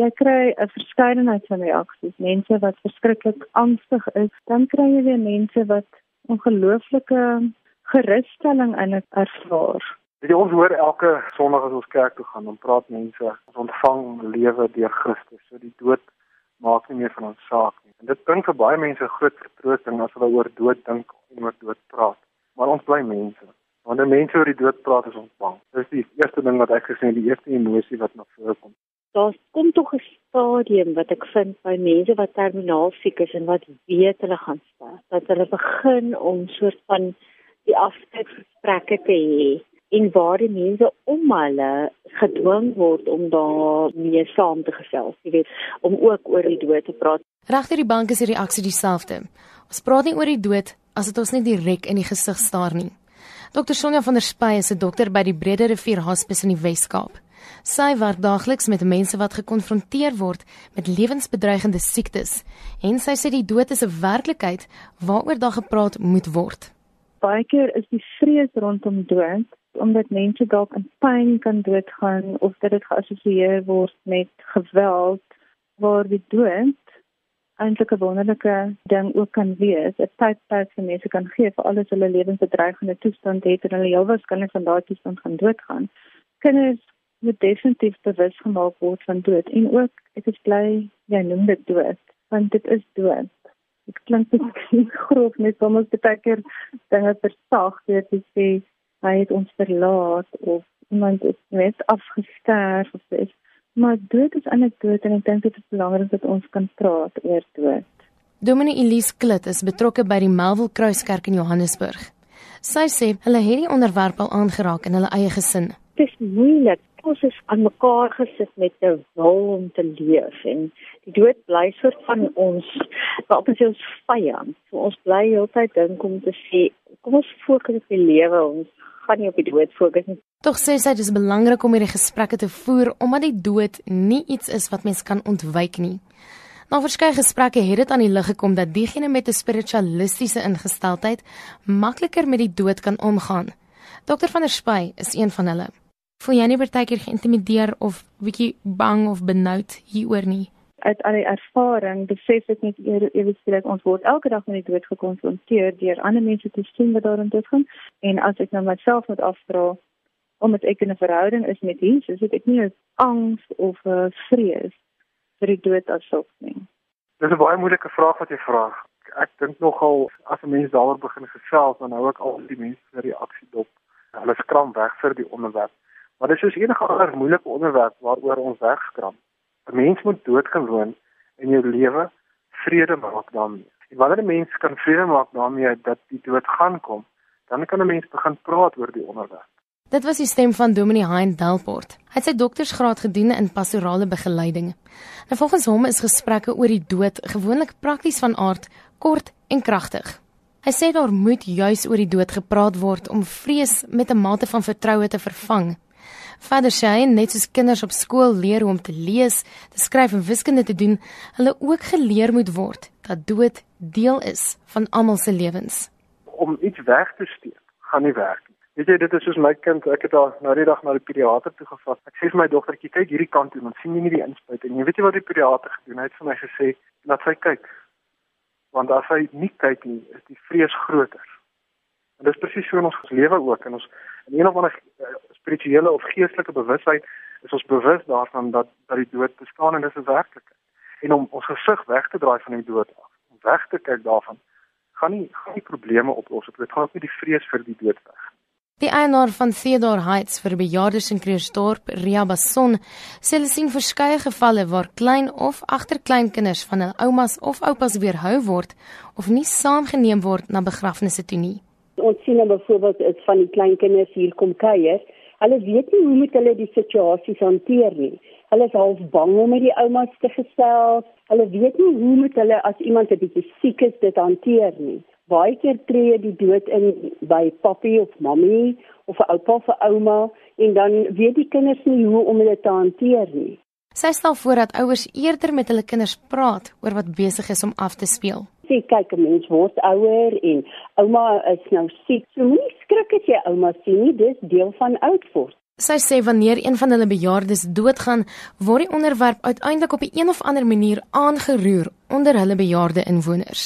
Jy kry 'n verskeidenheid van reaksies, mense wat verskriklik angstig is, dan kry jy weer mense wat ongelooflike gerusstelling in dit ervaar. Jy ons hoor elke Sondag as ons kerk toe gaan, dan praat mense ons ontvang lewe deur Christus. So die dood maak nie meer van ons saak nie. En dit bring vir baie mense groot vertroosting as hulle oor dood dink en oor dood praat. Maar ons bly mense. Wanneer mense oor die dood praat, is ons bang. Dis die eerste ding wat ek gesê het, die eerste emosie wat na vore kom. Daar kom tog 'n stadium wat ek vind by mense wat terminaal siek is en wat weet hulle gaan sterf, dat hulle begin om soort van die afskeidsgesprekke te hê en waar die mense om hulle gedwing word om daarmee saam te gesels, jy weet, om ook oor die dood te praat. Regter die bank is die reaksie dieselfde. Ons praat nie oor die dood as dit ons nie direk in die gesig staar nie. Dr Sonja van der Spy is 'n dokter by die Brede Rivier Hospice in die Wes-Kaap. Sy werk daagliks met mense wat gekonfronteer word met lewensbedreigende siektes en sy sê die dood is 'n werklikheid waaroor daar gepraat moet word. Baie keer is die vrees rondom dood omdat mense dalk in pyn kan doodgaan of dat dit geassosieer word met geweld waar die dood eintlik 'n wonderlike ding ook kan wees. 'n Tydperk vir mense kan gee vir alles hulle lewensbedreigende toestand het en hulle heel waarskynlik van daardie toestand gaan doodgaan. Kinders moet definitief bewus gemaak word van dood en ook ek is bly jy noem dit dood want dit is dood. Dit klink net grof net soms baie keer dinge versag deur te sê hy het ons verlaat of iemand is net afgesterf of iets. Maar dood is anekdote en ek dink dit is belangrik dat ons kan praat oor dood. Dominee Elise Klit is betrokke by die Melville Kruiskerk in Johannesburg. Sy sê hulle het die onderwerp al aangeraak in hulle eie gesin. Dit is moeilik. Ons is aan mekaar gesit met 'n wil om te leef en die dood bly soort van ons wat ons ons vyand. So ons bly heeltyd dink om te sê kom ons fokus op die lewe. Ons gaan nie op die dood fokus nie. Tog sê sy dis belangrik om hierdie gesprekke te voer omdat die dood nie iets is wat mens kan ontwyk nie. Na verskeie gesprekke het dit aan die lig gekom dat diegene met 'n spiritualistiese ingesteldheid makliker met die dood kan omgaan. Dr van der Spy is een van hulle. Voel jy nie partykeer geïntimideer of bietjie bang of benoud hieroor nie? uit al die ervaring besef ek net ewe skielik ons word elke dag met die dood gekonfronteer deur ander mense te sien wat daarin doodgaan en as ek nou myself moet afvra omdat ek in 'n verhouding is met Jesus, het ek nie 'n angs of 'n vrees vir die dood asof nie. Dis 'n baie moeilike vraag wat jy vra. Ek dink nogal as 'n mens daaroor begin gesels, dan hou ek al die mense se reaksie dop. Hulle skram weg vir die onderwerp. Maar dis soos enige ander moeilike onderwerp waaroor ons wegskram. 'n Mens moet doodgewoon in jou lewe vrede maak daarmee. En wanneer 'n mens kan vrede maak daarmee dat die dood gaan kom, dan kan 'n mens begin praat oor die onderwerp. Dit was die stem van Dominee Hein Delport. Hy het sy doktorsgraad gedoen in pastorale begeleiding. Nou volgens hom is gesprekke oor die dood gewoonlik prakties van aard, kort en kragtig. Hy sê daar moet juis oor die dood gepraat word om vrees met 'n mate van vertroue te vervang Vader Shane, net soos kinders op skool leer hoe om te lees, te skryf en wiskunde te doen, hulle ook geleer moet word dat dood deel is van almal se lewens. Om iets weg te steek, gaan nie werk nie. Weet jy, dit is soos my kind, ek het daar nou die dag na die pediater toe gevat. Ek sê vir my dogtertjie, kyk hierdie kant toe, dan sien jy nie die inspuit nie. Weet jy wat die pediater gedoen het vir my gesê, laat sy kyk. Want as hy nie kyk nie, is die vrees groter. En dis presies so in ons lewe ook en ons in een of ander uh, spirituele of geestelike bewustheid is ons bewus daarvan dat dat die dood bestaan en dis 'n werklikheid. En om ons gesig weg te draai van die dood af, om weg te kyk daarvan, gaan nie gaan nie probleme oplos nie. Dit gaan ook nie die vrees vir die dood weg. Die eienaar van Theodore Heights vir bejaardes in Kreersdorp, Ria Bason, sê hulle sien verskeie gevalle waar klein of agterkleinkinders van hul oumas of oupas weerhou word of nie saamgeneem word na begrafnisse toe nie. Ons sien nou byvoorbeeld is van die kleinkinders hier kom kuier Hulle weet nie hoe moet hulle die situasies hanteer nie. Hulle is half bang om met die oumas te gesels. Hulle weet nie hoe moet hulle as iemand 'n bietjie siek is dit hanteer nie. Baie keer tree die dood in by papi of mammy of 'n oupa of 'n ouma en dan weet die kinders nie hoe om dit te hanteer nie. Sy stel voor dat ouers eerder met hulle kinders praat oor wat besig is om af te speel sê kyk 'n mens word ouer en ouma is nou siek. So moenie skrik as jy ouma sien nie, dis deel van oud word. Sy sê wanneer een van hulle bejaardes doodgaan, word die onderwerp uiteindelik op 'n een of ander manier aangeroer onder hulle bejaarde inwoners.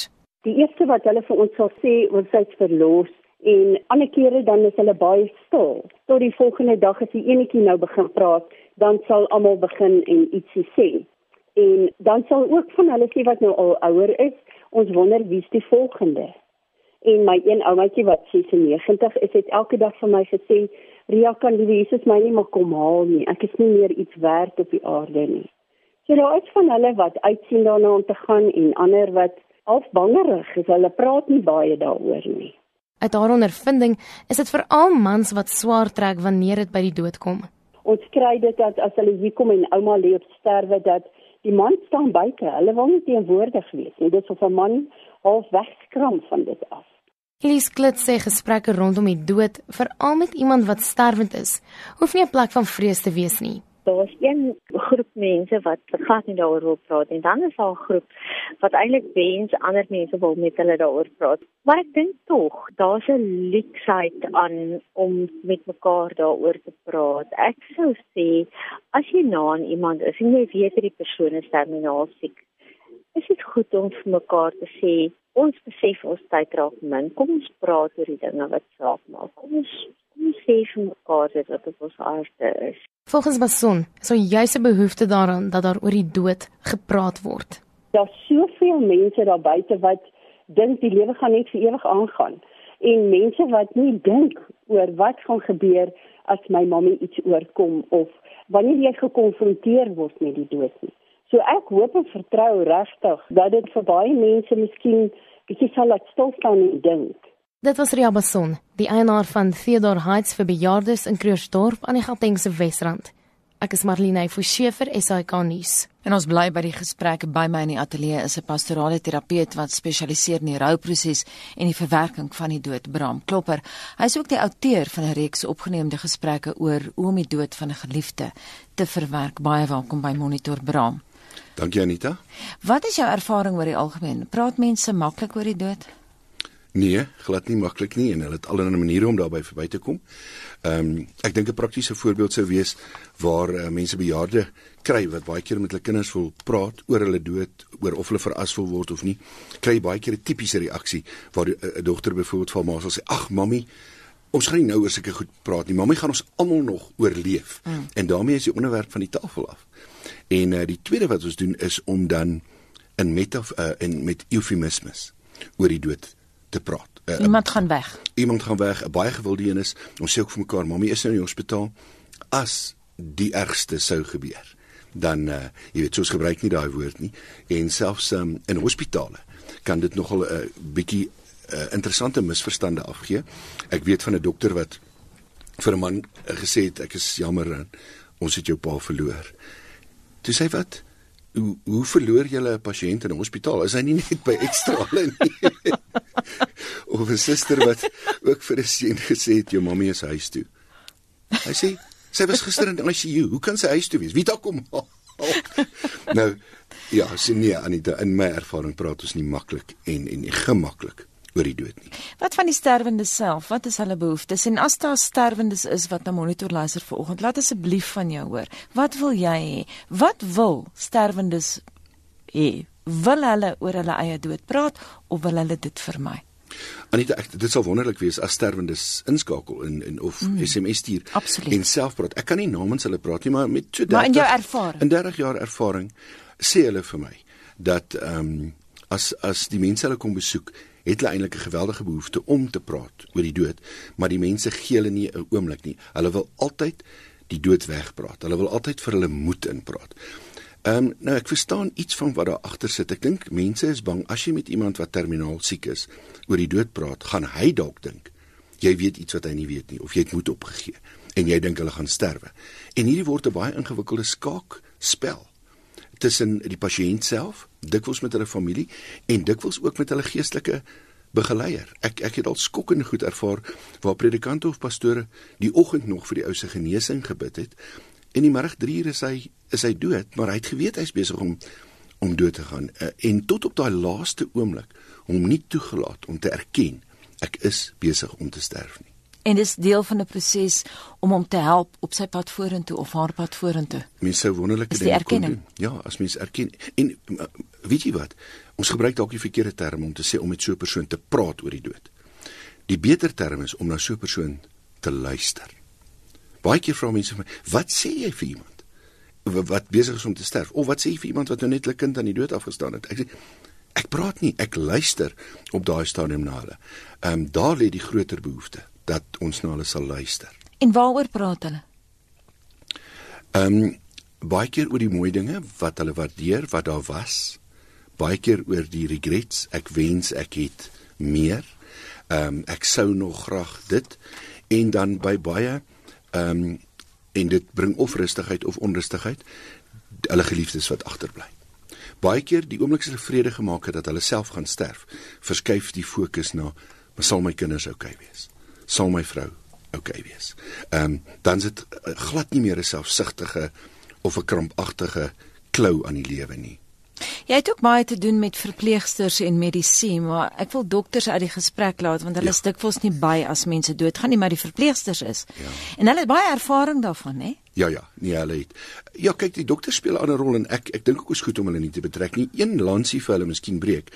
Die eerste wat hulle vir ons sal sê, ons is verlos en ander kere dan is hulle baie stil. Tot die volgende dag as die enetjie nou begin praat, dan sal almal begin en ietsie sê. En dan sal ook van hulle sê wat nou al ouer is, ons wonder wie's die volgende. En my een oumatjie wat 96 is, het elke dag vir my gesê Ria kan die Jesus my nie maar kom haal nie. Ek is nie meer iets werd op die aarde nie. So daar is van hulle wat uitsien daarna om te gaan en ander wat afbangerig is. Hulle praat nie baie daaroor nie. Uit haar ondervinding is dit veral mans wat swaar trek wanneer dit by die dood kom. Ons kry dit dat as hulle hier kom en ouma lê op sterwe dat die man staan buite. Hulle wil nie teenwoordig wees nie. Dit is of 'n man half wegskram van dit af. Elise Klit sê gesprekke rondom die dood, veral met iemand wat sterwend is, hoef nie 'n plek van vrees te wees nie. Daar's een groep mense wat glad nie daaroor wil praat en dan is daar 'n groep wat eintlik wens ander mense wil met hulle daaroor praat. Maar ek dink tog, daar's 'n leksheid aan om met mekaar daaroor te praat. Ek sou sê as jy na aan iemand is en jy weet dat die persoon is terminaal siek, is dit goed om vir mekaar te sê ons besef ons tyd raak min. Kom ons praat oor die dinge wat saak maak. Kom ons ons sê vir mekaar dit wat op ons harte is. Volgens Mason, so jy's 'n behoefte daaraan dat daar oor die dood gepraat word. Daar's soveel mense daar buite wat dink die lewe gaan net vir ewig aangaan en mense wat nie dink oor wat gaan gebeur as my mamma iets oorkom of wanneer jy gekonfronteer word met die dood nie. So ek hoop en vertrou regtig dat dit vir baie mense miskien bietjie sal laat stil staan en dink. Dit was Ria Bason, die eienaar van Theodore Heights vir bejaardes in Krugersdorp aan die Gautengse Wesrand. Ek is Marlene Forsie vir SAK nuus. En ons bly by die gesprek by my in die ateljee is 'n pastorale terapeut wat spesialiseer in die rouproses en die verwerking van die dood, Bram Klopper. Hy is ook die outeur van 'n reeks opgeneemde gesprekke oor hoe om die dood van 'n geliefde te verwerk. Baie welkom by Monitor Bram. Dankie Anita. Wat is jou ervaring oor die algemeen? Praat mense maklik oor die dood? Nee, glad nie maklik nie en hulle het allerlei maniere om daarby verby te kom. Ehm um, ek dink 'n praktiese voorbeeld sou wees waar uh, mense bejaarde kry wat baie keer met hulle kinders wil praat oor hulle dood, oor of hulle veras wil word of nie. Kry baie keer 'n tipiese reaksie waar eh, 'n uh, dogter byvoorbeeld van ma sê: "Ag, mammy, ons gaan nie nou oor sulke goed praat nie. Mammy gaan ons almal nog oorleef." Mm. En daarmee is die onderwerp van die tafel af. En uh, die tweede wat ons doen is om dan in metaf uh, in met eufemismes oor die dood te praat. Uh, iemand gaan weg. Iemand gaan weg, 'n baie gewilde een is. Ons sê ook vir mekaar, "Mamy is nou in die hospitaal." As die ergste sou gebeur, dan uh jy weet, soos gebruik nie daai woord nie en selfs um, in hospitale kan dit nogal 'n uh, bietjie uh, interessante misverstande afgee. Ek weet van 'n dokter wat vir 'n man uh, gesê het, "Ek is jammer, ons het jou pa verloor." Toe sê wat? Hoe hoe verloor jy 'n pasiënt in 'n hospitaal? Is hy nie net by ekstrale nie? of 'n suster wat ook vir 'n seun gesê het jou mamma is huis toe. Hy sê sy was gister in ICU. Hoe kan sy huis toe wees? Wie dalk kom? nou ja, sien nie Anita in my ervaring praat ons nie maklik en en gemaklik oor die dood nie. Wat van die sterwendes self? Wat is hulle behoeftes? En as daar sterwendes is wat na monitor luister vanoggend, laat asseblief van jou hoor. Wat wil jy hê? Wat wil sterwendes hê? Wil hulle oor hulle eie dood praat of wil hulle dit vermy? Anita, ek, dit sal wonderlik wees as sterwendes inskakel in in of mm, SMS stuur absoluut. en self praat. Ek kan nie namens hulle praat nie, maar met so 30 Maar in jou ervaring. In 30 jaar ervaring sê hulle vir my dat ehm um, as as die mense hulle kom besoek het hulle eintlik 'n geweldige behoefte om te praat oor die dood, maar die mense gee hulle nie 'n oomblik nie. Hulle wil altyd die dood wegpraat. Hulle wil altyd vir hulle moed inpraat. Ehm um, nou ek verstaan iets van wat daar agter sit. Ek dink mense is bang as jy met iemand wat terminaal siek is oor die dood praat, gaan hy dalk dink jy weet iets wat hy nie weet nie of jy het moed opgegee en jy dink hulle gaan sterwe. En hierdie word 'n baie ingewikkelde skaakspel tussen die pasiënt self, dikwels met hulle familie en dikwels ook met hulle geestelike begeleier. Ek ek het al skokkend goed ervaar waar predikante of pastore die oggend nog vir die ou se genesing gebid het en die middag 3 uur is hy is hy dood, maar hy het geweet hy's besig om om dood te gaan eh, en tot op daai laaste oomblik hom nie toegelaat om te erken ek is besig om te sterf nie. En dis deel van 'n proses om hom te help op sy pad vorentoe of haar pad vorentoe. Mense sou wonderlike dinge kon doen. Ja, as mens erken en weet jy wat? Ons gebruik dalk die verkeerde term om te sê om met so 'n persoon te praat oor die dood. Die beter term is om na so 'n persoon te luister. Baie keer vra mense vir my, "Wat sê jy vir iemand wat besig is om te sterf?" Of wat sê jy vir iemand wat nou net 'n kind aan die dood afgestaan het? Ek sê, "Ek praat nie, ek luister op daai stadium na hulle." Ehm um, daar lê die groter behoefte dat ons na hulle sal luister. En waaroor praat hulle? Ehm um, baie keer oor die mooi dinge wat hulle waardeer, wat daar was. Baie keer oor die regrets, ek wens ek het meer. Ehm um, ek sou nog graag dit en dan by baie ehm um, en dit bring of rustigheid of onrustigheid hulle geliefdes wat agterbly. Baie keer die oomblik as hulle vrede gemaak het dat hulle self gaan sterf, verskuif die fokus na maar sal my kinders oukei okay wees? Sal my vrou okay wees? Ehm um, dan is dit uh, glad nie meer 'n selfsugtige of 'n krampagtige klou aan die lewe nie. Jy het ook baie te doen met verpleegsters en medisy, maar ek wil dokters uit die gesprek laat want hulle ja. is dikwels nie by as mense doodgaan nie, maar die verpleegsters is. Ja. En hulle het baie ervaring daarvan, hè? Ja ja, nee hulle het. Ja, kyk, die dokters speel 'n ander rol en ek ek dink ook is goed om hulle nie te betrek nie. Een lansie vir hulle miskien breek.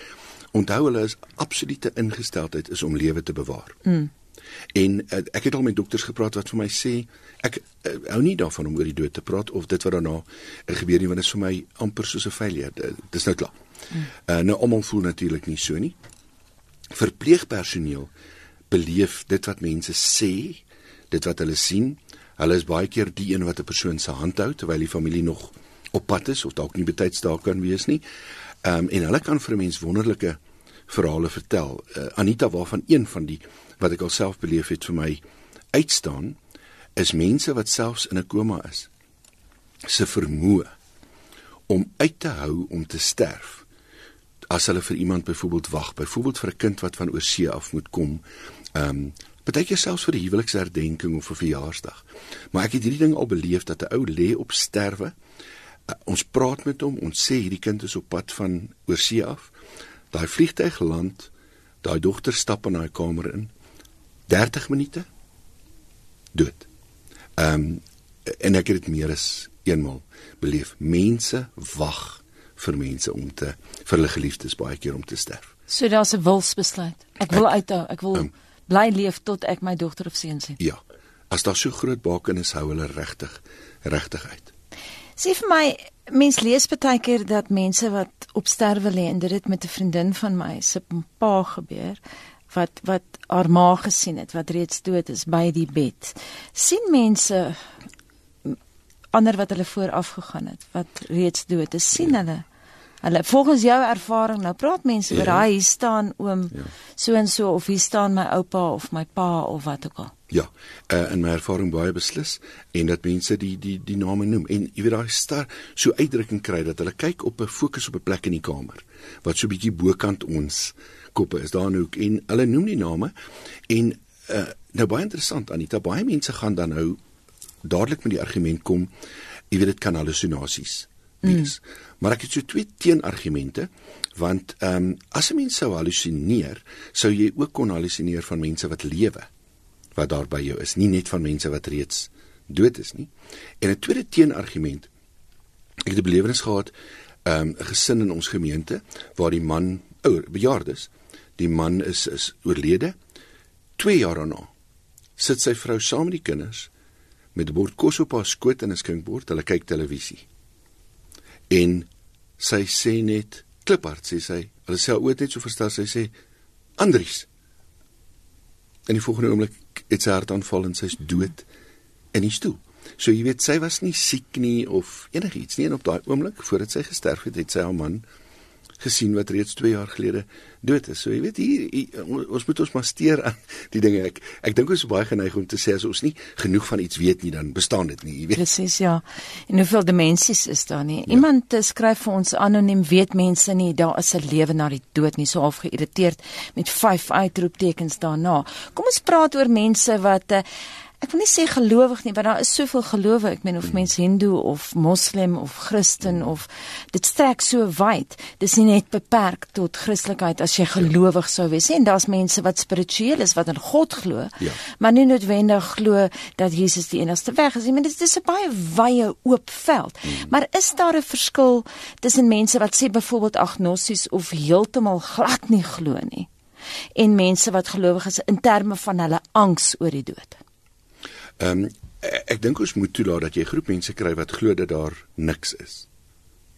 Onthou hulle is absolute ingesteldheid is om lewe te bewaar. Mm. En uh, ek het al met dokters gepraat wat vir my sê ek uh, hou nie daarvan om oor die dood te praat of dit wat daarna uh, gebeur nie want dit is vir my amper soos 'n failure. Dit is nou klaar. Uh, nou almal voel natuurlik nie so nie. Verpleegpersoneel beleef dit wat mense sê, dit wat hulle sien. Hulle is baie keer die een wat 'n persoon se hand hou terwyl die familie nog op pad is of dalk nie betyds daar kan wees nie. Ehm um, en hulle kan vir 'n mens wonderlike verhale vertel. Uh, Anita waarvan een van die wat ek alself beleef het vir my uitstaan is mense wat selfs in 'n koma is se vermoë om uit te hou om te sterf as hulle vir iemand byvoorbeeld wag byvoorbeeld vir 'n kind wat van oorsee af moet kom ehm um, baie selfs vir 'n huweliksherdenking of 'n verjaarsdag. Maar ek het hierdie ding al beleef dat 'n ou lê op sterwe. Uh, ons praat met hom ons sê hierdie kind is op pad van oorsee af. Daai vliegtyg land daai dogter stap in daai kamer in 30 minute dood. Ehm um, en ek het dit meer as eenmal beleef. Mense wag vir mense om te vir hulle geliefdes baie keer om te sterf. So daar's 'n wilsbesluit. Ek wil uithou. Ek wil um, bly leef tot ek my dogter of seun sien. Ja. As daar so groot bakenis hou hulle regtig regtig uit. Sê vir my, mens lees baie keer dat mense wat op sterwe lê en dit het met 'n vriendin van my se pa gebeur wat wat haar ma gesien het wat reeds dood is by die bed. sien mense ander wat hulle vooraf gegaan het wat reeds dood is, sien hulle hulle volgens jou ervaring nou praat mense oor ja. hy staan oom ja. so en so of hier staan my oupa of my pa of wat ook al. Ja, uh, in my ervaring baie beslis en dat mense die die die name noem en jy weet daai star so uitdrukking kry dat hulle kyk op 'n fokus op 'n plek in die kamer wat so bietjie bokant ons koppe is daar in hoek en hulle noem die name en uh, nou baie interessant Anita baie mense gaan dan nou dadelik met die argument kom jy weet dit kan halusinasies wees. Mm. maar ek het so twee teenargumente want ehm um, as 'n mens sou halusineer sou jy ook kon halusineer van mense wat lewe wat daar by jou is nie net van mense wat reeds dood is nie. En 'n tweede teenargument ek het 'n belewenis gehad ehm, 'n um, gesin in ons gemeente waar die man ouer bejaardes die man is is oorlede. 2 jaar daarna sit sy vrou saam met die kinders met 'n bord kos op haar skoot en 'n skinkbord. Hulle kyk televisie en sy sê net kliphard sê sy. Hulle sê ooit net so verstaan sy sê Andries. En die volgende oomblik het sy hartaanval en sy's dood in die stoel. So jy weet sy was nie siek nie of enigiets nie. En op daai oomblik voordat sy gesterf het het sy haar man gesien wat reeds 2 jaar gelede dood is. So jy weet hier, hier ons moet ons maar steur aan die dinge. Ek ek dink ons is baie geneig om te sê as ons nie genoeg van iets weet nie, dan bestaan dit nie, jy weet. Presies, ja. En hoeveel dimensies is daar nie? Ja. Iemand ja. skryf vir ons anoniem weet mense nie daar is 'n lewe na die dood nie, so half geïrriteerd met vyf uitroeptekens daarna. Kom ons praat oor mense wat uh, ek wil nie sê gelowig nie, want daar is soveel gelowe. Ek meen of mens hindoe of moslim of Christen of dit strek so wyd. Dis nie net beperk tot Christelikheid as jy gelowig sou wees nie. En daar's mense wat spiritueel is, wat in God glo, Ja. maar nie noodwendig glo dat Jesus die enigste weg is nie. Meen dit is 'n baie wye oop veld. Maar is daar 'n verskil tussen mense wat sê byvoorbeeld agnosties of heeltemal glad nie glo nie en mense wat gelowig is in terme van hulle angs oor die dood? Ehm um, ek, dink ons moet toelaat dat jy 'n groep mense kry wat glo dat daar niks is.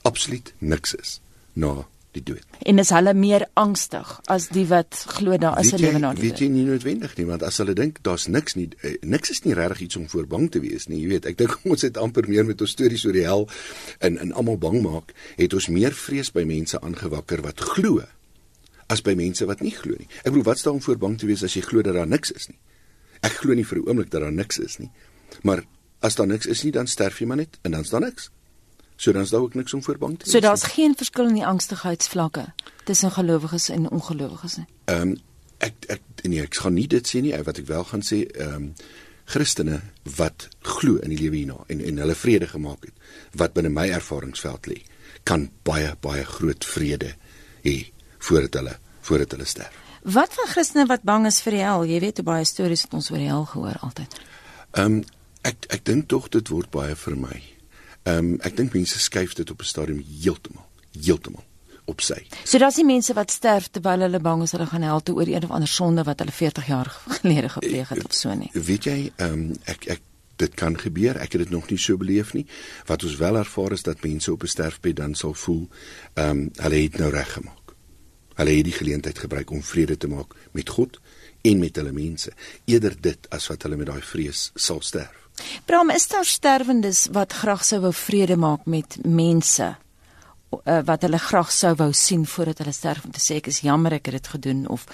Absoluut niks is na die dood. En is hulle meer angstig as die wat glo daar is 'n Weet lewe na die Weet dood? jy nie noodwendig nie, want as hulle dink daar's niks nie, eh, niks is nie regtig iets om voor bang te wees nie. Jy weet, ek dink ons het amper meer met ons stories oor die hel en en almal bang maak, het ons meer vrees by mense aangewakker wat glo as by mense wat nie glo nie. Ek bedoel, wat staan om voor bang te wees as jy glo dat daar niks is nie? Ek glo nie vir 'n oomblik dat daar niks is nie. Maar as daar niks is nie, dan sterf jy maar net en dan's daar niks. So dan's daar ook niks om voor bang te wees. So daar's geen verskil in die angstigheidsvlakke tussen gelowiges en ongelowiges nie. Ehm um, ek ek nee, ek gaan nie dit sê nie, wat ek wel gaan sê, ehm um, Christene wat glo in die lewe hierna en en hulle vrede gemaak het, wat binne my ervaringsveld lê, kan baie baie groot vrede hê voordat hulle voordat hulle sterf. Wat van Christene wat bang is vir die hel? Jy weet hoe baie stories het ons oor die hel gehoor altyd. Ehm um, ek ek dink tog dit word baie vir my. Ehm um, ek dink mense skuif dit op 'n stadium heeltemal heeltemal op sy. So daar's nie mense wat sterf terwyl hulle bang is hulle gaan hel toe oor een of ander sonde wat hulle 40 jaar gelede gepleeg het of so nie. Weet jy, ehm um, ek ek dit kan gebeur. Ek het dit nog nie so beleef nie. Wat ons wel ervaar is dat mense op 'n sterfbed dan sal voel, ehm um, hulle het nou reg gemaak. Hulle het die geleentheid gebruik om vrede te maak met God en met hulle mense, eerder dit as wat hulle met daai vrees sal sterf. Bram, is daar sterwendes wat graag sou wou vrede maak met mense? Uh, wat hulle graag sou wou sien voordat hulle sterf om te sê ek is jammer ek het dit gedoen of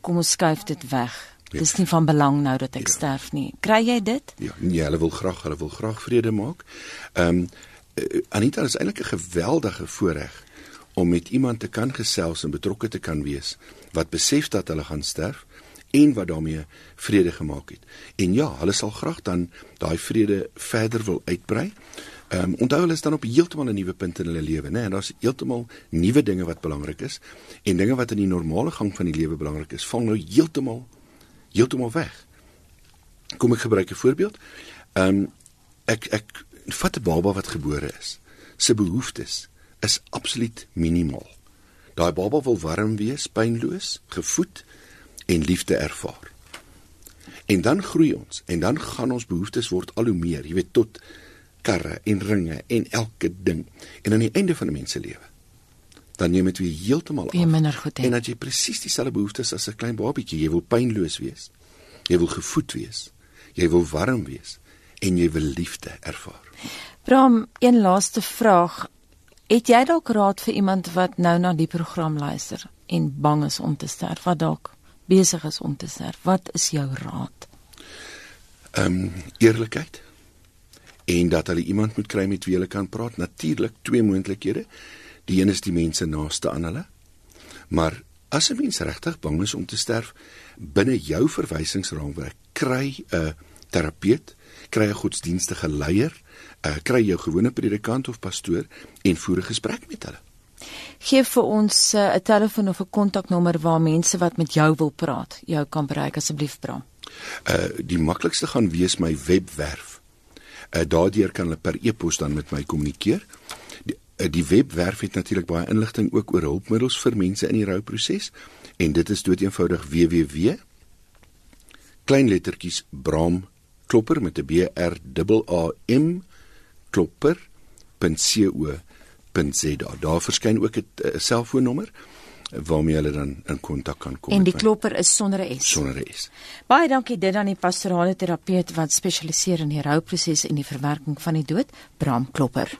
kom ons skuif dit weg. Ja. Dis nie van belang nou dat ek Ja. sterf nie. Kry jy dit? Ja, nee, hulle wil graag, hulle wil graag vrede maak. Ehm um, Anita is eintlik 'n geweldige voorreg om met iemand te kan gesels en betrokke te kan wees wat besef dat hulle gaan sterf en wat daarmee vrede gemaak het. En ja, hulle sal graag dan daai vrede verder wil uitbrei. Ehm um, onthou hulle is dan op heeltemal 'n nuwe punt in hulle lewe, né? En daar's heeltemal nuwe dinge wat belangrik is en dinge wat in die normale gang van die lewe belangrik is, val nou heeltemal heeltemal weg. Kom ek gebruik 'n voorbeeld. Ehm um, ek ek vat 'n baba wat gebore is. Sy behoeftes is absoluut minimaal. Daai baba wil warm wees, pynloos, gevoed en liefde ervaar. En dan groei ons en dan gaan ons behoeftes word al hoe meer, jy weet tot karre en ringe en elke ding. En aan die einde van 'n mens se lewe dan neem dit weer heeltemal af. Weer minder goed hê. En dat jy presies dieselfde behoeftes as 'n klein babietjie, jy wil pynloos wees. Jy wil gevoed wees. Jy wil warm wees en jy wil liefde ervaar. Bram, een laaste vraag. Het jy dalk raad vir iemand wat nou na die program luister en bang is om te sterf, wat dalk besig is om te sterf? Wat is jou raad? Ehm um, eerlikheid en dat hulle iemand moet kry met wie hulle kan praat. Natuurlik twee moontlikhede. Die een is die mense naaste aan hulle. Maar as 'n mens regtig bang is om te sterf, binne jou verwysingsraamwerk, kry 'n terapeut, kry 'n godsdienstige leier, uh, kry jou gewone predikant of pastoor en voer 'n gesprek met hulle. Gee vir ons 'n uh, telefoon of 'n kontaknommer waar mense wat met jou wil praat, jou kan bereik asseblief Bram. Uh die maklikste gaan wees my webwerf. Uh daardeur kan hulle per e-pos dan met my kommunikeer. Die, uh, die webwerf het natuurlik baie inligting ook oor hulpmiddels vir mense in die rouproses en dit is doeteenvoudig www klein lettertjies Bram Klopper met 'n B R A M klopper.co.za. Daar verskyn ook 'n uh, selfoonnommer waarmee hulle dan in kontak kan kom. En die klopper is sonder 'n S. sonder 'n S. Baie dankie dit aan die pastorale terapeut wat spesialiseer in die rouproses en die verwerking van die dood, Bram Klopper.